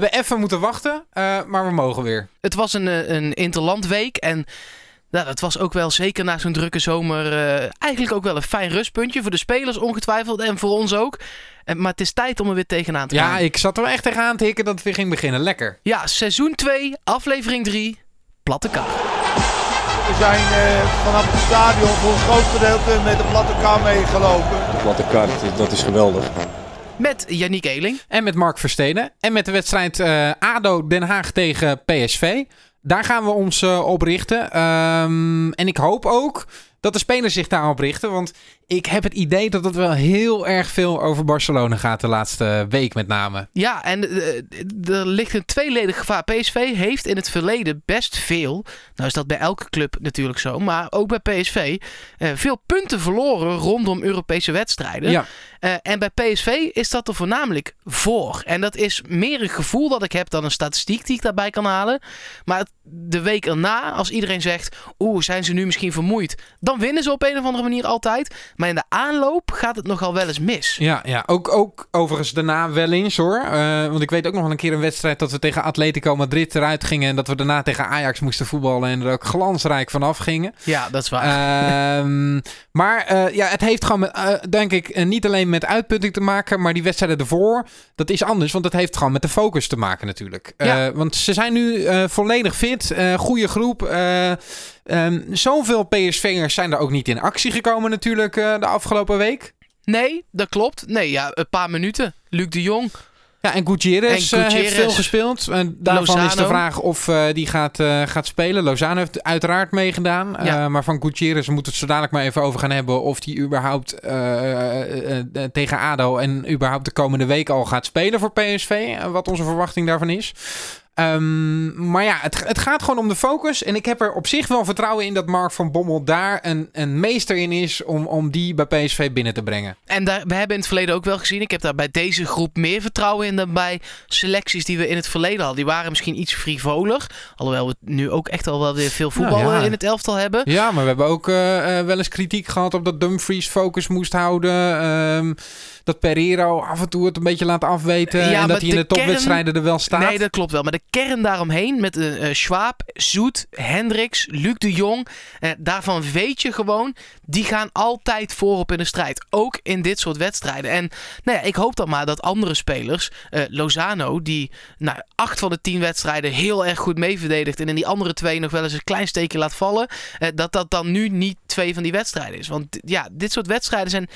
hebben even moeten wachten, uh, maar we mogen weer. Het was een, eh, een interlandweek en nou, dat was ook wel zeker na zo'n drukke zomer uh, eigenlijk ook wel een fijn rustpuntje. Voor de spelers ongetwijfeld en voor ons ook. En, maar het is tijd om er weer tegenaan te gaan. Ja, ik zat er wel echt tegenaan te hikken dat het weer ging beginnen. Lekker. Ja, seizoen 2, aflevering 3, platte kar. We zijn uh, vanaf het stadion voor een groot gedeelte met de platte kar meegelopen. De platte kar, dat is geweldig. Met Yannick Eeling. En met Mark Versteden. En met de wedstrijd uh, ADO Den Haag tegen PSV. Daar gaan we ons uh, op richten. Um, en ik hoop ook dat de spelers zich daarop richten. Want ik heb het idee dat het wel heel erg veel over Barcelona gaat de laatste week met name. Ja, en uh, er ligt een tweeledig gevaar. PSV heeft in het verleden best veel, nou is dat bij elke club natuurlijk zo, maar ook bij PSV, uh, veel punten verloren rondom Europese wedstrijden. Ja. Uh, en bij PSV is dat er voornamelijk voor. En dat is meer een gevoel dat ik heb dan een statistiek die ik daarbij kan halen. Maar de week erna, als iedereen zegt, oeh, zijn ze nu misschien vermoeid, dan winnen ze op een of andere manier altijd. Maar in de aanloop gaat het nogal wel eens mis. Ja, ja. Ook, ook overigens daarna wel eens hoor. Uh, want ik weet ook nog wel een keer een wedstrijd dat we tegen Atletico Madrid eruit gingen. En dat we daarna tegen Ajax moesten voetballen. En er ook glansrijk vanaf gingen. Ja, dat is waar. Uh, maar uh, ja, het heeft gewoon, met, eh, denk ik, niet alleen met uitputting te maken. Maar die wedstrijden ervoor, dat is anders. Want dat heeft gewoon met de focus te maken natuurlijk. Ja. want ze zijn nu volledig fit. goede groep. Um, zoveel PSV'ers zijn er ook niet in actie gekomen natuurlijk de afgelopen week. Nee, dat klopt. Nee, ja, een paar minuten. Luc de Jong. Ja, en Gutierrez, en Gutierrez heeft veel gespeeld. En daarvan Lozano. is de vraag of uh, die gaat, uh, gaat spelen. Lozano heeft uiteraard meegedaan. Ja. Uh, maar van Gutierrez moeten we het zo dadelijk maar even over gaan hebben... of die überhaupt tegen ADO en überhaupt de komende week al gaat spelen voor PSV. wat onze verwachting daarvan is. Um, maar ja, het, het, gaat gewoon om de focus. En ik heb er op zich wel vertrouwen in dat Mark van Bommel daar een, een meester in is om, om die bij PSV binnen te brengen. En daar, we hebben in het verleden ook wel gezien. Ik heb daar bij deze groep meer vertrouwen in dan bij selecties die we in het verleden hadden. Die waren misschien iets frivoler. Alhoewel we nu ook echt al wel weer veel voetballen nou ja. in het elftal hebben. Ja, maar we hebben ook uh, uh, wel eens kritiek gehad op dat Dumfries focus moest houden. Um, dat Pereiro af en toe het een beetje laat afweten. Ja, en dat hij in de, de topwedstrijden kern... er wel staat. Nee, dat klopt wel. Maar de kern daaromheen met uh, Schwab, Zoet, Hendricks, Luc de Jong. Uh, daarvan weet je gewoon, die gaan altijd voorop in de strijd. Ook in dit soort wedstrijden. En nou ja, ik hoop dan maar dat andere spelers, Lozano, die nou, acht van de tien wedstrijden heel erg goed mee verdedigt. En in die andere twee nog wel eens een klein steekje laat vallen. dat dat dan nu niet twee van die wedstrijden is. Want ja, dit soort wedstrijden zijn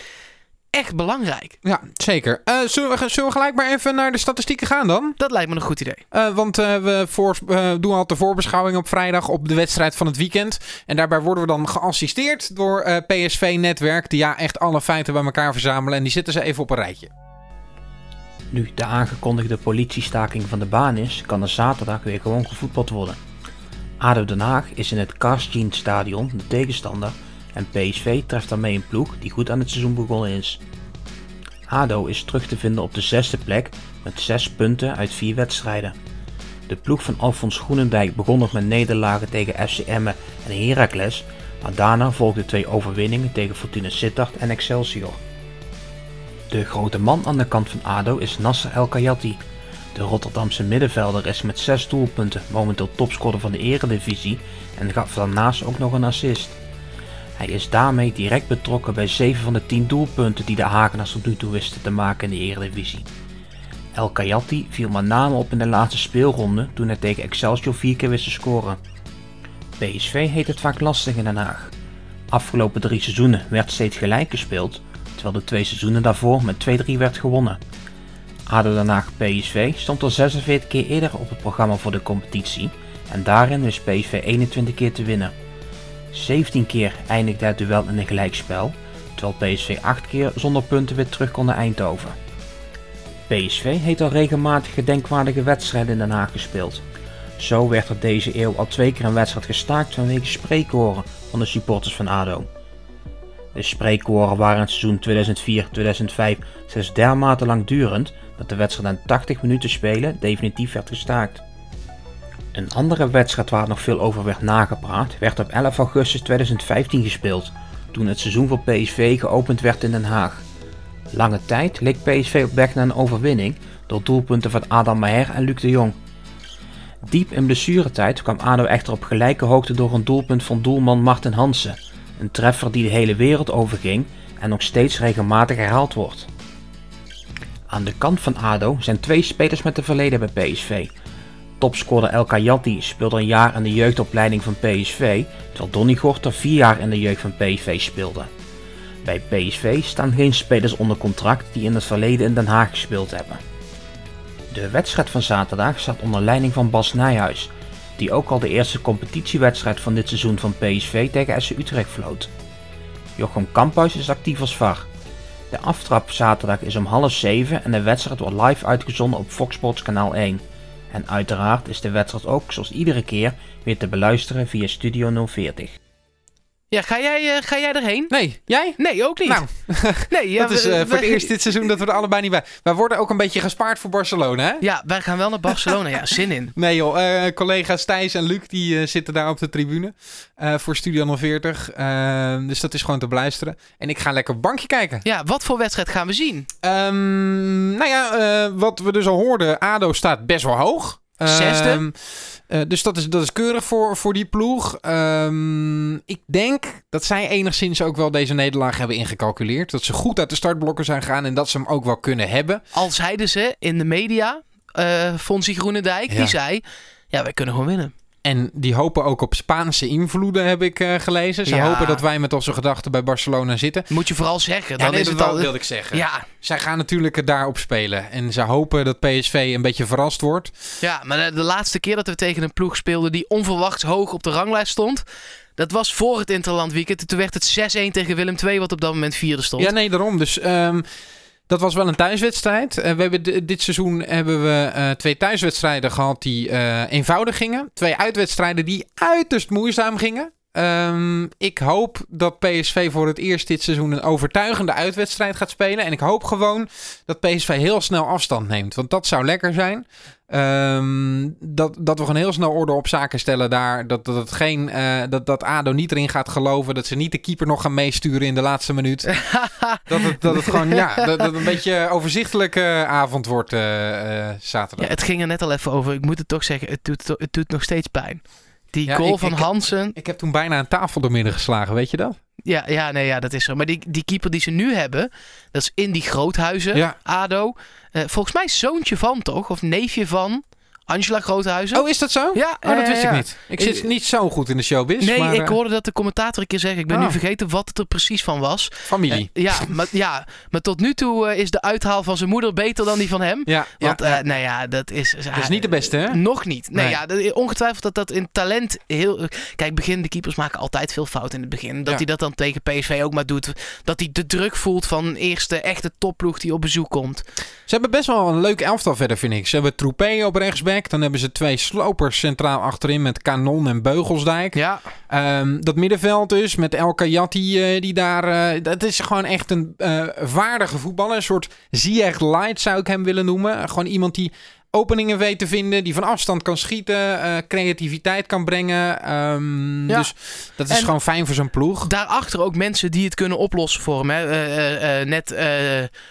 echt belangrijk. Ja, zeker. Uh, zullen, we, zullen we gelijk maar even naar de statistieken gaan dan? Dat lijkt me een goed idee. Uh, want uh, we voor, doen altijd de voorbeschouwing op vrijdag op de wedstrijd van het weekend. En daarbij worden we dan geassisteerd door PSV-netwerk. Die ja echt alle feiten bij elkaar verzamelen. En die zitten ze even op een rijtje. Nu de aangekondigde politiestaking van de baan is, kan er zaterdag weer gewoon gevoetbald worden. ADO Den Haag is in het Karstien Stadion de tegenstander en PSV treft daarmee een ploeg die goed aan het seizoen begonnen is. ADO is terug te vinden op de zesde plek met 6 punten uit 4 wedstrijden. De ploeg van Alfons Groenendijk begon nog met nederlagen tegen FC Emmen en Heracles, maar daarna volgden twee overwinningen tegen Fortuna Sittard en Excelsior. De grote man aan de kant van ADO is Nasser El Kayati. De Rotterdamse middenvelder is met 6 doelpunten momenteel topscorer van de eredivisie en gaf daarnaast ook nog een assist. Hij is daarmee direct betrokken bij 7 van de 10 doelpunten die de Hagenaars tot nu toe wisten te maken in de Eredivisie. El Kayati viel met name op in de laatste speelronde toen hij tegen Excelsior 4 keer wist te scoren. PSV heet het vaak lastig in Den Haag. Afgelopen drie seizoenen werd steeds gelijk gespeeld, terwijl de twee seizoenen daarvoor met 2-3 werd gewonnen. ADO Den Haag PSV stond al 46 keer eerder op het programma voor de competitie en daarin wist PSV 21 keer te winnen. 17 keer eindigde het duel in een gelijkspel, terwijl PSV 8 keer zonder punten weer terug kon naar Eindhoven. PSV heeft al regelmatig gedenkwaardige wedstrijden in Den Haag gespeeld. Zo werd er deze eeuw al twee keer een wedstrijd gestaakt vanwege spreekkoren van de supporters van ADO. De spreekkoren waren het seizoen 2004-2005 zelfs dermate langdurend dat de wedstrijd aan 80 minuten spelen definitief werd gestaakt. Een andere wedstrijd waar nog veel over werd nagepraat werd op 11 augustus 2015 gespeeld, toen het seizoen voor PSV geopend werd in Den Haag. Lange tijd leek PSV op weg naar een overwinning door doelpunten van Adam Maher en Luc de Jong. Diep in blessuretijd kwam ADO echter op gelijke hoogte door een doelpunt van doelman Martin Hansen. Een treffer die de hele wereld overging en nog steeds regelmatig herhaald wordt. Aan de kant van ADO zijn twee spelers met een verleden bij PSV. Topscorer El Kayati speelde een jaar in de jeugdopleiding van PSV, terwijl Donny Gorter vier jaar in de jeugd van PSV speelde. Bij PSV staan geen spelers onder contract die in het verleden in Den Haag gespeeld hebben. De wedstrijd van zaterdag staat onder leiding van Bas Nijhuis, die ook al de eerste competitiewedstrijd van dit seizoen van PSV tegen SC Utrecht floot. Jochem Kamphuis is actief als VAR. De aftrap zaterdag is om half zeven en de wedstrijd wordt live uitgezonden op Fox Sports kanaal 1. En uiteraard is de wedstrijd ook zoals iedere keer weer te beluisteren via Studio 040. Ja, ga jij, uh, ga jij erheen? Nee. Jij? Nee, ook niet. Nou, nee, ja, dat is uh, voor het eerst dit seizoen dat we er allebei niet bij... Wij worden ook een beetje gespaard voor Barcelona, hè? Ja, wij gaan wel naar Barcelona. ja, zin in. Nee joh, uh, collega's Thijs en Luc die zitten daar op de tribune voor Studio 040. dus dat is gewoon te beluisteren. En ik ga lekker op bankje kijken. Ja, wat voor wedstrijd gaan we zien? Um, nou ja, wat we dus al hoorden, ADO staat best wel hoog. Zesde. Um, uh, dus dat is, dat is keurig voor, voor die ploeg. Um, ik denk dat zij enigszins ook wel deze nederlaag hebben ingecalculeerd. Dat ze goed uit de startblokken zijn gegaan en dat ze hem ook wel kunnen hebben. Al zeiden ze in de media, uh, Fonsie Groenendijk, ja. die zei... Ja, wij kunnen gewoon winnen. En die hopen ook op Spaanse invloeden, heb ik uh, gelezen. Ze ja. hopen dat wij met onze gedachten bij Barcelona zitten. Moet je vooral zeggen. Dan ja, nee, is het al... wilde ik zeggen. Ja. Zij gaan natuurlijk daarop spelen. En ze hopen dat PSV een beetje verrast wordt. Ja, maar de, de laatste keer dat we tegen een ploeg speelden die onverwachts hoog op de ranglijst stond... Dat was voor het Interland weekend. Toen werd het 6-1 tegen Willem II, wat op dat moment vierde stond. Ja, nee, daarom. Dus... Um, dat was wel een thuiswedstrijd. Uh, we hebben dit seizoen hebben we uh, twee thuiswedstrijden gehad die uh, eenvoudig gingen. Twee uitwedstrijden die uiterst moeizaam gingen. Um, ik hoop dat PSV voor het eerst dit seizoen een overtuigende uitwedstrijd gaat spelen. En ik hoop gewoon dat PSV heel snel afstand neemt. Want dat zou lekker zijn. Um, dat, dat we gewoon heel snel orde op zaken stellen daar. Dat, dat, het geen, uh, dat, dat ADO niet erin gaat geloven. Dat ze niet de keeper nog gaan meesturen in de laatste minuut. dat, het, dat het gewoon ja, dat, dat een beetje overzichtelijke avond wordt uh, uh, zaterdag. Ja, het ging er net al even over. Ik moet het toch zeggen, het doet, het doet nog steeds pijn. Die ja, goal ik, van ik, Hansen. Ik heb toen bijna een tafel door midden geslagen, weet je dat? Ja, ja, nee, ja, dat is zo. Maar die, die keeper die ze nu hebben, dat is in die Groothuizen, ja. ADO. Uh, volgens mij zoontje van, toch? Of neefje van Angela Groothuizen. Oh, is dat zo? Ja. Oh, dat wist ja, ik niet. Ik zit niet zo goed in de showbiz. Nee, maar, ik uh... hoorde dat de commentator een keer zeggen. Ik ben oh. nu vergeten wat het er precies van was. Familie. Uh, ja, maar, ja, maar tot nu toe is de uithaal van zijn moeder beter dan die van hem. Ja. Want, nou ja, dat is... dat is niet de beste, hè? Nog niet. Nee, nee. ja, dat, ongetwijfeld dat dat in talent heel... Kijk, beginnende keepers maken altijd veel fout in het begin. Dat hij dat dan tegen PSV ook maar doet. Dat hij de druk voelt van eerste echte topploeg die op bezoek komt. Ze hebben best wel een leuk elftal verder, vind ik. Ze hebben Troepé op rechtsback. Dan hebben ze twee slopers centraal achterin met Kanon en Beugelsdijk. Ja. Um, dat middenveld dus met El Kayati uh, die daar... Uh, dat is gewoon echt een uh, vaardige voetballer. Een soort Ziyech Light zou ik hem willen noemen. Gewoon iemand die openingen weet te vinden, die van afstand kan schieten, uh, creativiteit kan brengen. Um, ja. Dus dat is en gewoon fijn voor zo'n ploeg. Daarachter ook mensen die het kunnen oplossen voor hem. Hè. Uh, uh, net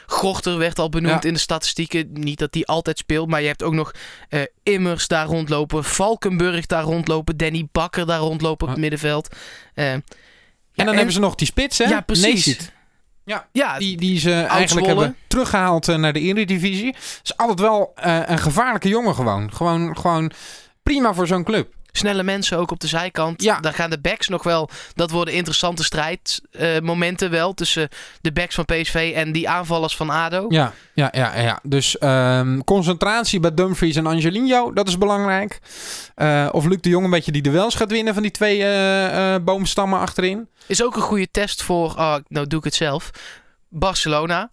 Gorter werd al benoemd ja. in de statistieken. Niet dat die altijd speelt, maar je hebt ook nog Immers daar rondlopen, Valkenburg daar rondlopen, Danny Bakker daar rondlopen op het middenveld. en dan en, hebben ze nog die spits, hè? Ja, precies. Neesit. Ja, ja, die, die ze eigenlijk hebben teruggehaald uh, naar de Eredivisie. Is altijd wel uh, een gevaarlijke jongen gewoon. Gewoon, gewoon prima voor zo'n club. Snelle mensen ook op de zijkant. Ja. Daar gaan de backs nog wel. Dat worden interessante strijdmomenten uh, wel. Tussen de backs van PSV en die aanvallers van ADO. Ja, ja, ja. ja. Dus um, concentratie bij Dumfries en Angelino. Dat is belangrijk. Uh, of Luc de Jong een beetje die duels gaat winnen van die twee uh, boomstammen achterin. Is ook een goede test voor. Oh, nou doe ik het zelf. Barcelona.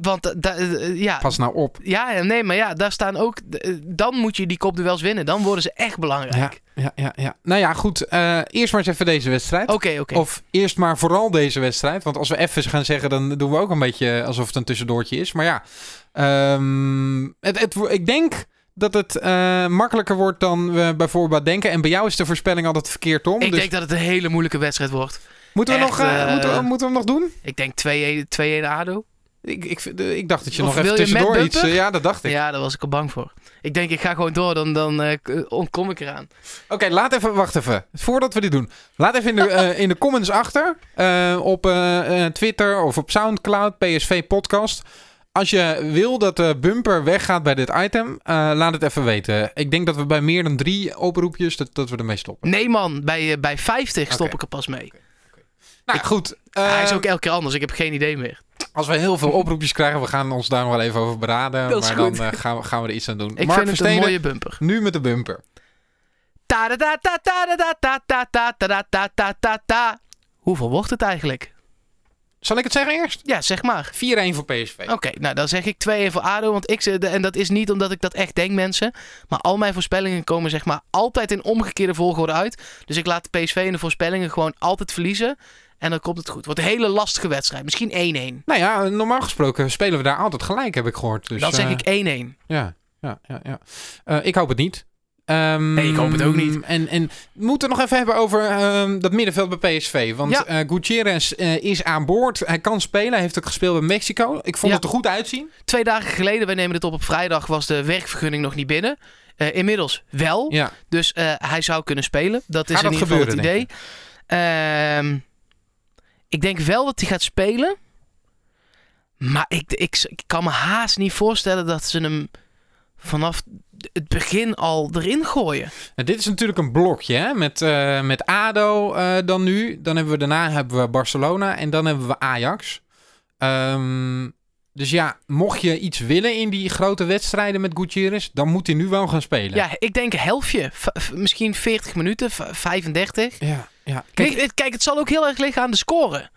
Want da, uh, ja. Pas nou op. Ja, nee, maar ja, daar staan ook. Dan moet je die kopduels winnen. Dan worden ze echt belangrijk. Ja, ja, ja. ja. Nou ja, goed. Uh, eerst maar eens even deze wedstrijd. Oké, okay, oké. Okay. Of eerst maar vooral deze wedstrijd. Want als we even gaan zeggen, dan doen we ook een beetje alsof het een tussendoortje is. Maar ja, um, het, het, ik denk dat het uh, makkelijker wordt dan we bijvoorbeeld denken. En bij jou is de voorspelling altijd verkeerd, Tom. Ik dus... denk dat het een hele moeilijke wedstrijd wordt. Moeten we, Echt, nog, uh, moeten, we, moeten we hem nog doen? Ik denk 2-1 ADO. Ik, ik, ik dacht dat je nog even tussendoor iets... ja, dat dacht ik. Ja, daar was ik al bang voor. Ik denk, ik ga gewoon door, dan, dan uh, ontkom ik eraan. Oké, laat even... Wacht even. Voordat we dit doen. Laat even in de, uh, in de comments achter. Uh, op Twitter of op Soundcloud, PSV Podcast. Als je wil dat de bumper weggaat bij dit item, laat het even weten. Ik denk dat we bij meer dan drie oproepjes, dat, dat we ermee stoppen. Nee man, bij, bij 50 stop ik er pas mee. Okay. Nou ik, goed. hij is ook elke keer anders, ik heb geen idee meer. Als we heel veel oproepjes krijgen, we gaan ons daar wel even over beraden. Maar dan eh, gaan, we, gaan we er iets aan doen. Ik Mark vind het een mooie bumper. Nu met de bumper. Hoeveel wordt het eigenlijk? Zal ik het zeggen eerst? Ja, zeg maar. 4-1 voor PSV. Oké, nou dan zeg ik 2-1 voor ADO. Want ik, eh, en dat is niet omdat ik dat echt denk, mensen. Maar al mijn voorspellingen komen zeg maar altijd in omgekeerde volgorde uit. Dus ik laat de PSV in de voorspellingen gewoon altijd verliezen. En dan komt het goed. wordt een hele lastige wedstrijd. Misschien 1-1. Nou ja, normaal gesproken spelen we daar altijd gelijk, heb ik gehoord. Dus, dan zeg uh, ik 1-1. Ja, ja, ja. ja. Uh, ik hoop het niet. Um, nee, ik hoop het ook niet. En, en we moeten nog even hebben over um, dat middenveld bij PSV. Want ja. uh, Gutierrez uh, is aan boord. Hij kan spelen. Hij heeft ook gespeeld bij Mexico. Ik vond ja. het er goed uitzien. Twee dagen geleden, wij nemen dit op op vrijdag, was de werkvergunning nog niet binnen. Uh, inmiddels wel. Ja. Dus hij zou kunnen spelen. Dat is Gaat in ieder geval het idee. Ehm ik denk wel dat hij gaat spelen. Maar ik, ik, ik kan me haast niet voorstellen dat ze hem vanaf het begin al erin gooien. Nou, dit is natuurlijk een blokje hè? Met, uh, met ADO uh, dan nu. Dan hebben we daarna hebben we Barcelona en dan hebben we Ajax. Um, dus ja, mocht je iets willen in die grote wedstrijden met Gutierrez, dan moet hij nu wel gaan spelen. Ja, ik denk helftje. V misschien 40 minuten, 35. Ja, ja. Kijk, kijk, kijk, het zal ook heel erg liggen aan de score.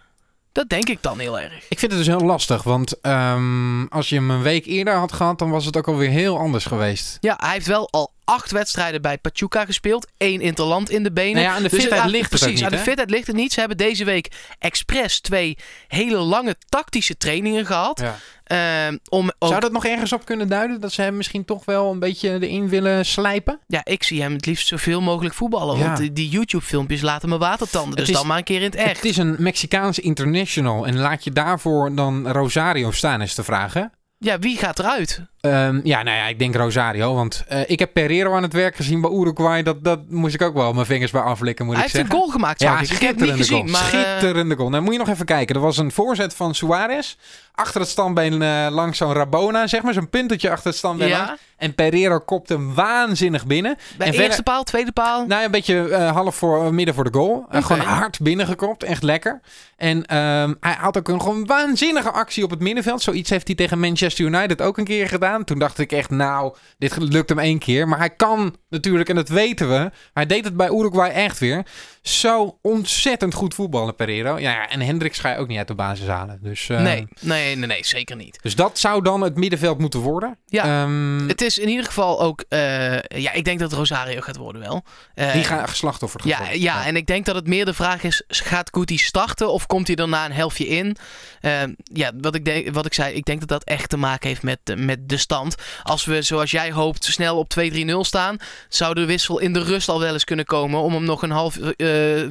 Dat denk ik dan heel erg. Ik vind het dus heel lastig, want um, als je hem een week eerder had gehad, dan was het ook alweer heel anders geweest. Ja, hij heeft wel al acht wedstrijden bij Pachuca gespeeld. één interland in de benen. Nou ja, aan de dus fitheid ligt het precies, niet, aan de fitheid ligt het niet. Ze hebben deze week expres twee hele lange tactische trainingen gehad. Ja. Uh, om ook... Zou dat nog ergens op kunnen duiden? Dat ze hem misschien toch wel een beetje erin willen slijpen? Ja, ik zie hem het liefst zoveel mogelijk voetballen. Ja. Want die, YouTube-filmpjes laten me watertanden. Dus is, dan maar een keer in het echt. Het is een Mexicaans international. En laat je daarvoor dan Rosario staan, is de vraag, hè? Ja, wie gaat eruit? Um, ja, nou ja, ik denk Rosario. Want uh, ik heb Pereiro aan het werk gezien bij Uruguay. Dat, dat moest ik ook wel mijn vingers bij aflikken, moet Hij ik zeggen. Hij heeft een goal gemaakt, ja, ik. niet gezien, goal. Maar, schitterende goal. Nou, moet je nog even kijken. Er was een voorzet van Suarez. Achter het standbeen uh, langs zo'n Rabona, zeg maar. Zo'n puntetje achter het standbeen ja. langs. En Pereiro kopt hem waanzinnig binnen. Bij en eerste paal, tweede paal? Nou, een beetje uh, half voor, midden voor de goal. Okay. gewoon hard binnengekopt. Echt lekker. En um, hij had ook een gewoon waanzinnige actie op het middenveld. Zoiets heeft hij tegen Manchester United ook een keer gedaan. Toen dacht ik echt, nou, dit lukt hem één keer. Maar hij kan natuurlijk, en dat weten we. Hij deed het bij Uruguay echt weer. Zo ontzettend goed voetballen, Pereiro. Ja, en Hendricks ga je ook niet uit de basis halen. Dus, uh, nee, nee, nee, nee, zeker niet. Dus dat zou dan het middenveld moeten worden. Ja, um, het is in ieder geval ook... Uh, ja, ik denk dat Rosario gaat worden wel. Uh, Die gaat geslachtoffer ja, ja, ja, en ik denk dat het meer de vraag is... Gaat Guti starten of komt hij daarna een helftje in? Ehm, ja, wat ik, denk, wat ik zei, ik denk dat dat echt te maken heeft met, met de stand. Als we, zoals jij hoopt, snel op 2-3-0 staan... zou de wissel in de rust al wel eens kunnen komen... om hem nog een half uh,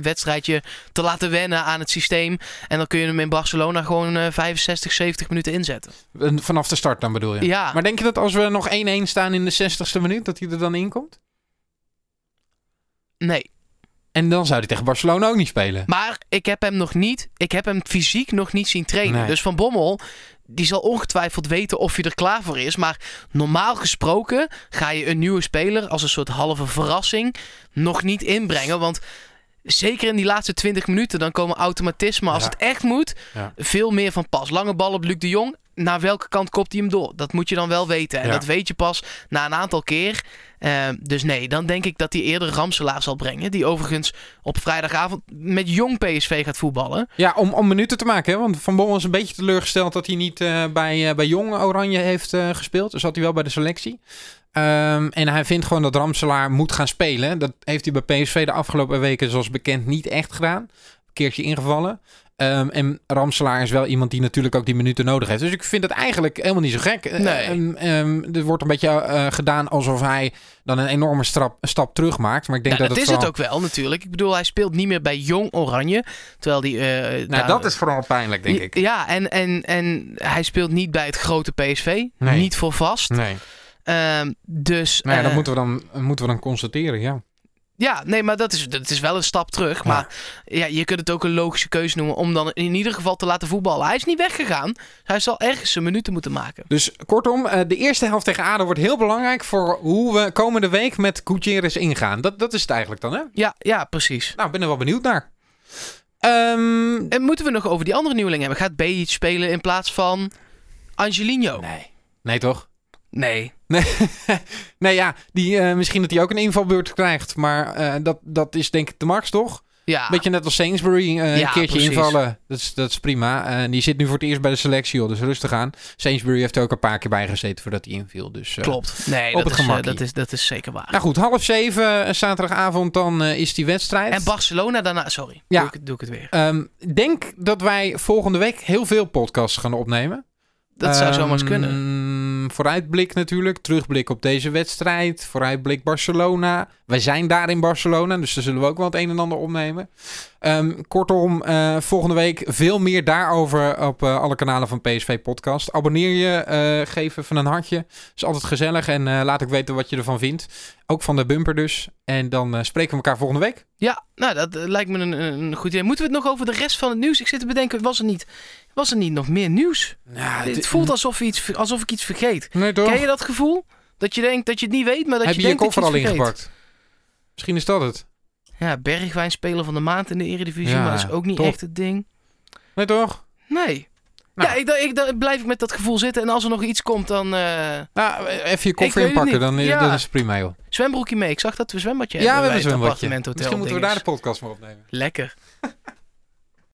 wedstrijdje te laten wennen aan het systeem. En dan kun je hem in Barcelona gewoon uh, 65, 70 minuten inzetten. Vanaf de start dan bedoel je? Ja. Maar denk je dat als we nog 1-1 staan in de 60ste minuut, dat hij er dan in komt? Nee. En dan zou hij tegen Barcelona ook niet spelen. Maar ik heb hem nog niet, ik heb hem fysiek nog niet zien trainen. Nee. Dus Van Bommel, die zal ongetwijfeld weten of hij er klaar voor is. Maar normaal gesproken ga je een nieuwe speler als een soort halve verrassing nog niet inbrengen. Want zeker in die laatste 20 minuten, dan komen automatismen als ja. het echt moet, ja. veel meer van pas. Lange bal op Luc de Jong. Naar welke kant kopt hij hem door? Dat moet je dan wel weten. En ja. dat weet je pas na een aantal keer. Uh, dus nee, dan denk ik dat hij eerder Ramselaar zal brengen. Die overigens op vrijdagavond met jong PSV gaat voetballen. Ja, om, om minuten te maken. Hè? Want Van Bommel is een beetje teleurgesteld dat hij niet uh, bij, uh, bij jong Oranje heeft gespeeld. Dus had hij wel bij de selectie. Um, en hij vindt gewoon dat Ramselaar moet gaan spelen. Dat heeft hij bij PSV de afgelopen weken, zoals bekend, niet echt gedaan. Een keertje ingevallen. Um, en Ramselaar is wel iemand die natuurlijk ook die minuten nodig heeft. Dus ik vind het eigenlijk helemaal niet zo gek. Eh, nee. Um, er wordt een beetje uh, gedaan alsof hij dan een enorme stap, stap terug maakt. Maar ik denk ja, dat, dat is het ook wel natuurlijk. Ik bedoel, hij speelt niet meer bij Jong Oranje. Terwijl die. Uh, nou, dat is vooral pijnlijk, denk ik. Ja, en, en, en hij speelt niet bij het grote PSV. Nee. Niet voor vast. Nee. Dus. Nou ja, dat moeten we, dan, moeten we dan constateren, ja. Ja, nee, maar dat is, dat is wel een stap terug. Maar ja, je kunt het ook een logische keuze noemen om dan in ieder geval te laten voetballen. Hij is niet weggegaan. Hij zal ergens zijn minuten moeten maken. Dus kortom, eh, de eerste helft tegen ADO wordt heel belangrijk voor hoe we komende week met Gutierrez ingaan. Dat, dat is het eigenlijk dan, hè? Ja, ja precies. Nou, ik ben er wel benieuwd naar. Um, en moeten we nog over die andere nieuweling hebben? Gaat Bejic spelen in plaats van Angelino? Nee. Nee, toch? Nee. Nee, nee ja, die, uh, misschien dat hij ook een invalbeurt krijgt. Maar uh, dat, dat is denk ik de max, toch? Ja. Beetje net als Sainsbury, uh, ja, een keertje precies. invallen. Dat is, dat is prima. En die zit nu voor het eerst bij de selectie, joh, dus rustig aan. Sainsbury heeft er ook een paar keer bij gezeten voordat hij inviel. Dus, Klopt. Nee, op dat, het is, dat, is, dat is zeker waar. Nou goed, half zeven zaterdagavond dan is die wedstrijd. En Barcelona daarna, sorry, ja. doe, ik, doe ik het weer. Um, denk dat wij volgende week heel veel podcasts gaan opnemen. Dat zou zomaar eens kunnen. Ehm, vooruitblik natuurlijk. Terugblik op deze wedstrijd. Vooruitblik Barcelona. Wij zijn daar in Barcelona, dus daar zullen we ook wel het een en ander opnemen. Um, kortom, uh, volgende week veel meer daarover op uh, alle kanalen van PSV Podcast. Abonneer je, uh, geef even een hartje. is altijd gezellig en laat ook weten wat je ervan vindt. Ook van de bumper dus. En dan spreken we elkaar volgende week. Ja, nou dat lijkt me een, een goed idee. Moeten we het nog over de rest van het nieuws? Ik zit te bedenken, was er niet, was er niet nog meer nieuws? Nou, het voelt alsof, iets, alsof ik iets vergeet. Nee? Ken je dat gevoel? Dat je denkt dat je het niet weet, maar dat Heb je, je denkt je koffer dat je al ingepakt? Misschien is dat het. Ja, Bergwijn speler van de maand in de Eredivisie, ja, maar dat is ook niet top. echt het ding. Nee, toch? Nee. Nou. Ja, ik, ik, dan blijf ik met dat gevoel zitten. En als er nog iets komt, dan... Uh... Nou, even je koffer inpakken, dan ja. dat is prima, joh. Zwembroekje mee. Ik zag dat we zwembadje ja, hebben we hebben een zwembadje. Misschien moeten we daar de podcast maar opnemen. Lekker.